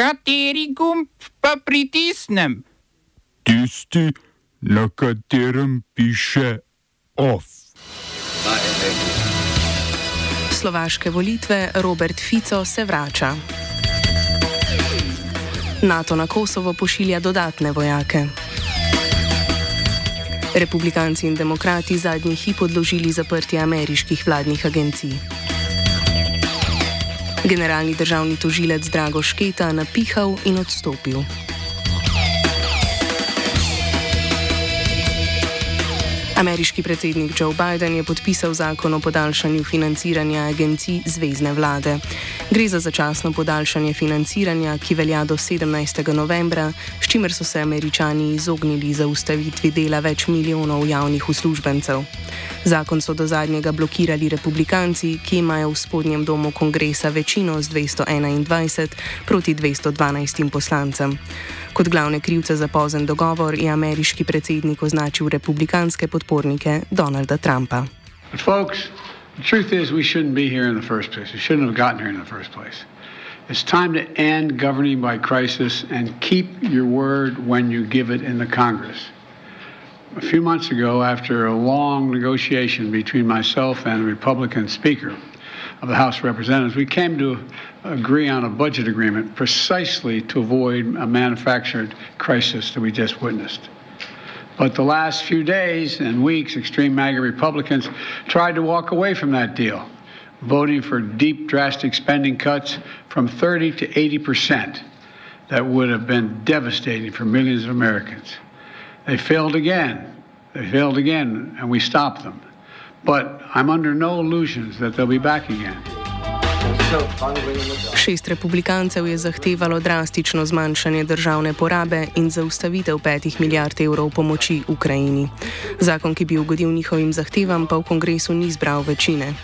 Kateri gumb pa pritisnem? Tisti, na katerem piše OF. Slovaške volitve Robert Fico se vrača. NATO na Kosovo pošilja dodatne vojake. Republikanci in demokrati zadnji hip odložili zaprtje ameriških vladnih agencij. Generalni državni tožilec Drago Šketa napihal in odstopil. Ameriški predsednik Joe Biden je podpisal zakon o podaljšanju financiranja agencij zvezdne vlade. Gre za začasno podaljšanje financiranja, ki velja do 17. novembra, s čimer so se američani izognili zaustavitvi dela več milijonov javnih uslužbencev. Zakon so do zadnjega blokirali republikanci, ki imajo v spodnjem domu kongresa večino z 221 proti 212 poslancem. Kot glavne krivce za pozen dogovor je ameriški predsednik označil republikanske podpornike Donalda Trumpa. The truth is, we shouldn't be here in the first place. We shouldn't have gotten here in the first place. It's time to end governing by crisis and keep your word when you give it in the Congress. A few months ago, after a long negotiation between myself and the Republican Speaker of the House of Representatives, we came to agree on a budget agreement precisely to avoid a manufactured crisis that we just witnessed. But the last few days and weeks, extreme MAGA Republicans tried to walk away from that deal, voting for deep, drastic spending cuts from 30 to 80 percent that would have been devastating for millions of Americans. They failed again. They failed again, and we stopped them. But I'm under no illusions that they'll be back again. Šest republikancev je zahtevalo drastično zmanjšanje državne porabe in zaustavitev petih milijard evrov pomoči Ukrajini. Zakon, ki bi ugodil njihovim zahtevam, pa v kongresu ni zbral večine.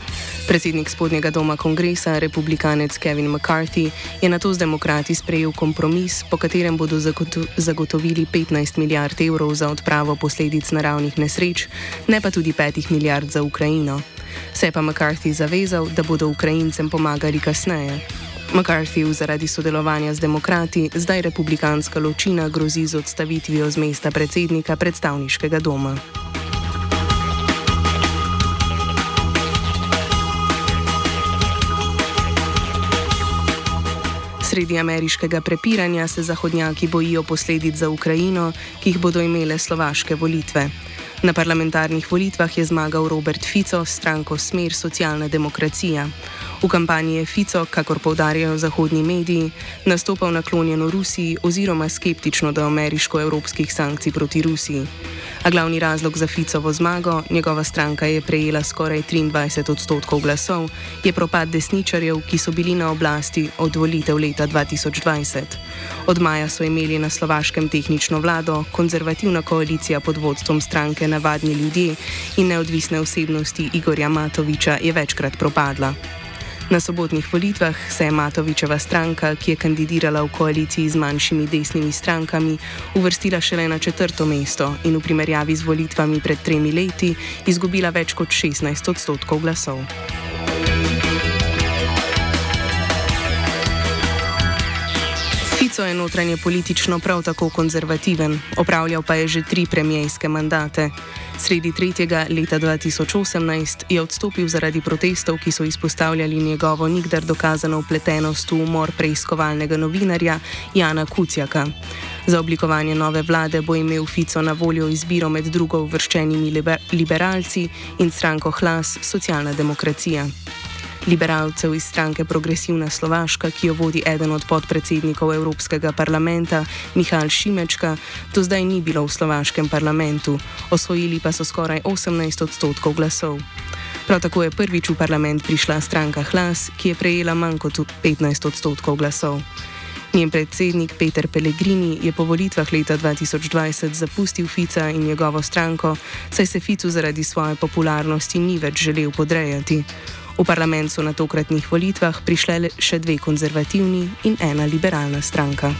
Predsednik spodnjega doma kongresa, republikanec Kevin McCarthy, je na to z demokrati sprejel kompromis, po katerem bodo zagotovili 15 milijard evrov za odpravo posledic naravnih nesreč, ne pa tudi 5 milijard za Ukrajino. Se je pa McCarthy zavezal, da bodo Ukrajincem pomagali kasneje. McCarthy zaradi sodelovanja z demokrati zdaj republikanska ločina grozi z odstavitvijo z mesta predsednika predstavniškega doma. Sredi ameriškega prepiranja se zahodnjaki bojijo posledic za Ukrajino, ki jih bodo imele slovaške volitve. Na parlamentarnih volitvah je zmagal Robert Fico s stranko Smer socialna demokracija. V kampanji je Fico, kakor povdarjajo zahodni mediji, nastopal naklonjeno Rusiji oziroma skeptično do ameriško-evropskih sankcij proti Rusiji. A glavni razlog za Ficovo zmago, njegova stranka je prejela skoraj 23 odstotkov glasov, je propad desničarjev, ki so bili na oblasti od volitev leta 2020. Od maja so imeli na slovaškem tehnično vlado, konzervativna koalicija pod vodstvom stranke Navadni ljudje in neodvisne osebnosti Igorja Matoviča je večkrat propadla. Na sobotnih volitvah se je Matovičeva stranka, ki je kandidirala v koaliciji z manjšimi desnimi strankami, uvrstila šele na četrto mesto in v primerjavi z volitvami pred tremi leti izgubila več kot 16 odstotkov glasov. Fico je notranje politično prav tako konzervativen, opravljal pa je že tri premijejske mandate. Sredi tretjega leta 2018 je odstopil zaradi protestov, ki so izpostavljali njegovo nikdar dokazano upletenost v umor preiskovalnega novinarja Jana Kucijaka. Za oblikovanje nove vlade bo imel Fico na voljo izbiro med drugo uvrščenimi liber liberalci in stranko Hlas Socialna demokracija liberalcev iz stranke Progresivna Slovaška, ki jo vodi eden od podpredsednikov Evropskega parlamenta, Mihajl Šimečka, do zdaj ni bilo v slovaškem parlamentu, osvojili pa so skoraj 18 odstotkov glasov. Prav tako je prvič v parlament prišla stranka Hlas, ki je prejela manj kot 15 odstotkov glasov. Njen predsednik Peter Pellegrini je po volitvah leta 2020 zapustil Fica in njegovo stranko, saj se Ficu zaradi svoje popularnosti ni več želel podrejati. V parlament so na tokratnih volitvah prišle še dve konzervativni in ena liberalna stranka.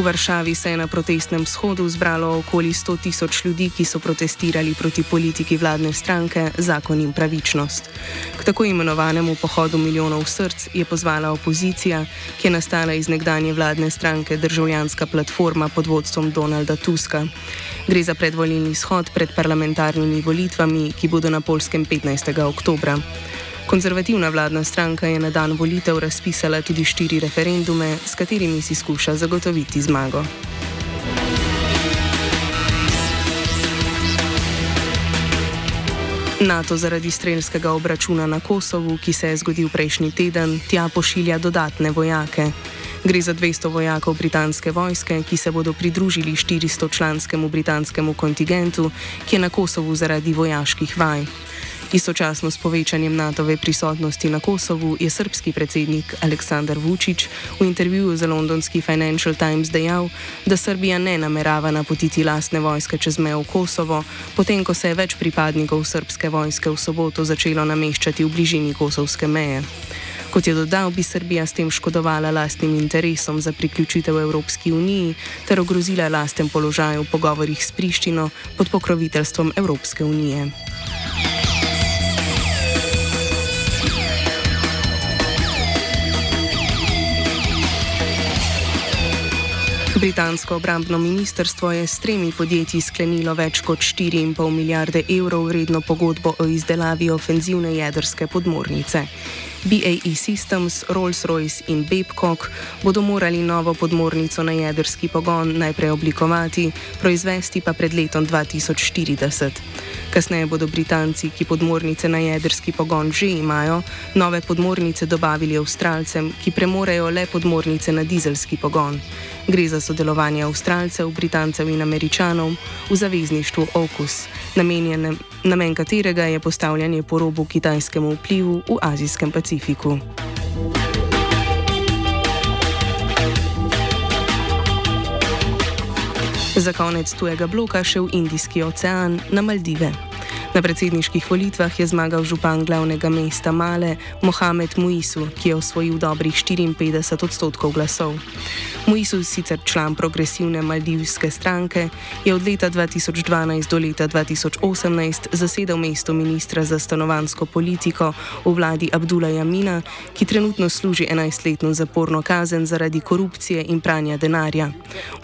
V Varšavi se je na protestnem shodu zbralo okoli 100 tisoč ljudi, ki so protestirali proti politiki vladne stranke Zakon in pravičnost. K tako imenovanemu pohodu milijonov src je pozvala opozicija, ki je nastala iz nekdanje vladne stranke Državljanska platforma pod vodstvom Donalda Tuska. Gre za predvolilni shod pred parlamentarnimi volitvami, ki bodo na polskem 15. oktobra. Konzervativna vladna stranka je na dan volitev razpisala tudi štiri referendume, s katerimi si skuša zagotoviti zmago. NATO zaradi strelskega obračuna na Kosovu, ki se je zgodil prejšnji teden, tja pošilja dodatne vojake. Gre za 200 vojakov britanske vojske, ki se bodo pridružili 400-članskemu britanskemu kontingentu, ki je na Kosovu zaradi vojaških vaj. Istočasno s povečanjem NATO-ve prisotnosti na Kosovu je srpski predsednik Aleksandar Vučić v intervjuju za londonski Financial Times dejal, da Srbija ne namerava napotiti lastne vojske čez mejo v Kosovo, potem ko se je več pripadnikov srpske vojske v soboto začelo nameščati v bližini kosovske meje. Kot je dodal, bi Srbija s tem škodovala lastnim interesom za priključitev Evropski uniji ter ogrozila lasten položaj v pogovorjih s Prištino pod pokroviteljstvom Evropske unije. Britansko obrambno ministrstvo je s tremi podjetji sklenilo več kot 4,5 milijarde evrov vredno pogodbo o izdelavi ofenzivne jedrske podmornice. BAE Systems, Rolls-Royce in Babcock bodo morali novo podmornico na jedrski pogon najprej oblikovati, proizvesti pa pred letom 2040. Kasneje bodo Britanci, ki podmornice na jedrski pogon že imajo, nove podmornice dobavili Avstralcem, ki premorejo le podmornice na dizelski pogon. Gre za sodelovanje Avstralcev, Britancev in Američanov v zavezništvu OKUS, namen katerega je postavljanje po robu kitajskemu vplivu v Azijskem Pacifiku. Za konec tujega bloka še v Indijski ocean na Maldive. Na predsedniških volitvah je zmagal župan glavnega mesta Male, Mohamed Muisu, ki je osvojil dobrih 54 odstotkov glasov. Muisu, sicer član progresivne maldivske stranke, je od leta 2012 do leta 2018 zasedal mesto ministra za stanovansko politiko v vladi Abdula Jamina, ki trenutno služi 11-letno zaporno kazen zaradi korupcije in pranja denarja.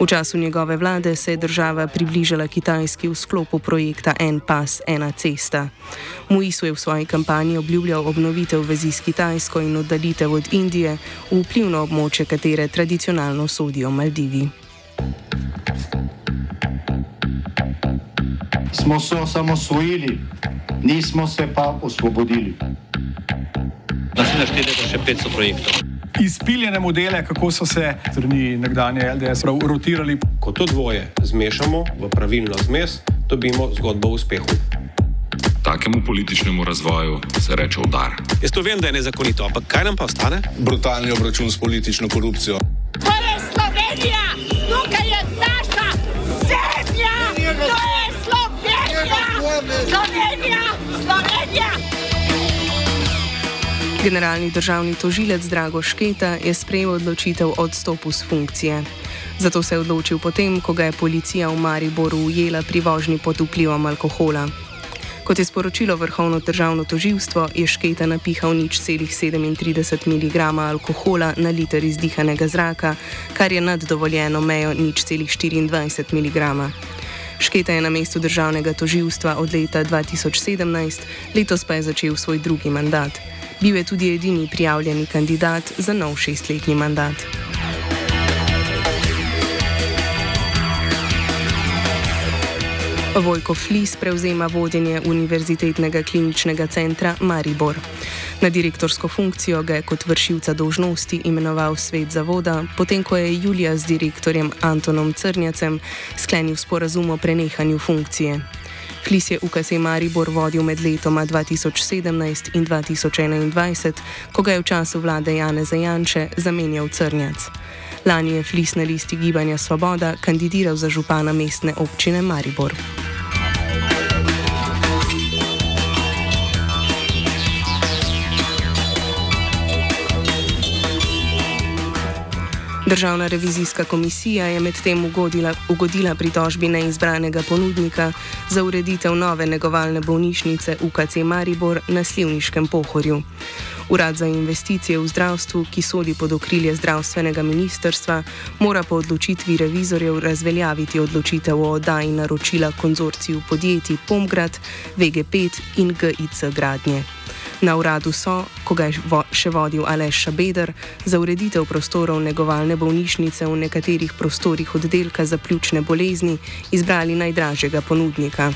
V času njegove vlade se je država približala Kitajski v sklopu projekta En pas, ena cesta. Muisu je v svoji kampanji obljubljal obnovitev vezi s Kitajsko in oddalitev od Indije v vplivno območje, katere tradicionalno sodijo Maldivi. Smo se osamosvojili, nismo se pa osvobodili. Naslednje število je še 500 projektov. Izpiljene modele, kako so se strani nekdanje LDS rotirali. Ko to dvoje zmešamo v pravilno zmes, dobimo zgodbo o uspehu. Takemu političnemu razvoju se reče udar. Jaz to vem, da je nezakonito, ampak kaj nam pa ostane? Brutalni obračun s politično korupcijo. To je Slovenija, tukaj je naša zemlja, to je Slovenija, Slovenija, Slovenija. Generalni državni tožilec Drago Šketa je sprejel odločitev o odstopu z funkcije. Zato se je odločil potem, ko ga je policija v Mariboru ujela pri vožnji pod vplivom alkohola. Kot je sporočilo Vrhovno državno toživstvo, je Šketa napihal nič celih 37 mg alkohola na liter izdihanega zraka, kar je nad dovoljeno mejo nič celih 24 mg. Šketa je na mestu državnega toživstva od leta 2017, letos pa je začel svoj drugi mandat. Bil je tudi edini prijavljeni kandidat za nov šestletni mandat. Vojko Flis prevzema vodenje Univerzitetnega kliničnega centra Maribor. Na direktorsko funkcijo ga je kot vršilca dožnosti imenoval svet zavoda, potem ko je Julija z direktorjem Antonom Crnjacem sklenil sporazum o prenehanju funkcije. Flis je UKC Maribor vodil med letoma 2017 in 2021, ko ga je v času vlade Jane Zajanče zamenjal Crnjac. Lani je Flis na listi Gibanja Svoboda kandidiral za župana mestne občine Maribor. Državna revizijska komisija je medtem ugodila, ugodila pritožbi neizbranega ponudnika za ureditev nove negovalne bolnišnice UKC Maribor na Slivniškem pohorju. Urad za investicije v zdravstvu, ki sodi pod okrilje zdravstvenega ministrstva, mora po odločitvi revizorjev razveljaviti odločitev o oddaji naročila konzorciju podjetij Pomgrad, VG5 in GIC gradnje. Na uradu so, ko ga je še vodil Aleš Šabeder, za ureditev prostorov negovalne bolnišnice v nekaterih prostorih oddelka za pljučne bolezni izbrali najdražjega ponudnika.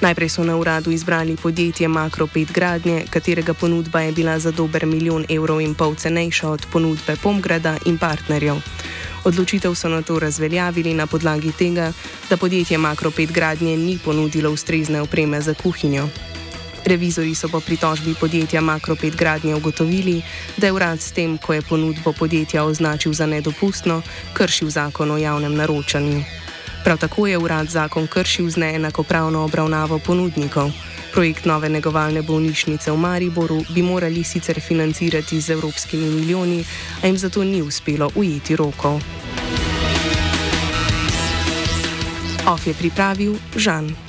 Najprej so na uradu izbrali podjetje Makro 5 gradnje, katerega ponudba je bila za dober milijon evrov in pol cenejša od ponudbe Pomgrada in partnerjev. Odločitev so na to razveljavili na podlagi tega, da podjetje Makro 5 gradnje ni ponudilo ustrezne opreme za kuhinjo. Revizori so po pritožbi podjetja Makro 5 gradnje ugotovili, da je urad s tem, ko je ponudbo podjetja označil za nedopustno, kršil zakon o javnem naročanju. Prav tako je urad zakon kršil z neenakopravno obravnavo ponudnikov. Projekt nove negovalne bolnišnice v Mariboru bi morali sicer financirati z evropskimi milijoni, a jim zato ni uspelo ujeti rokov. Of je pripravil Žan.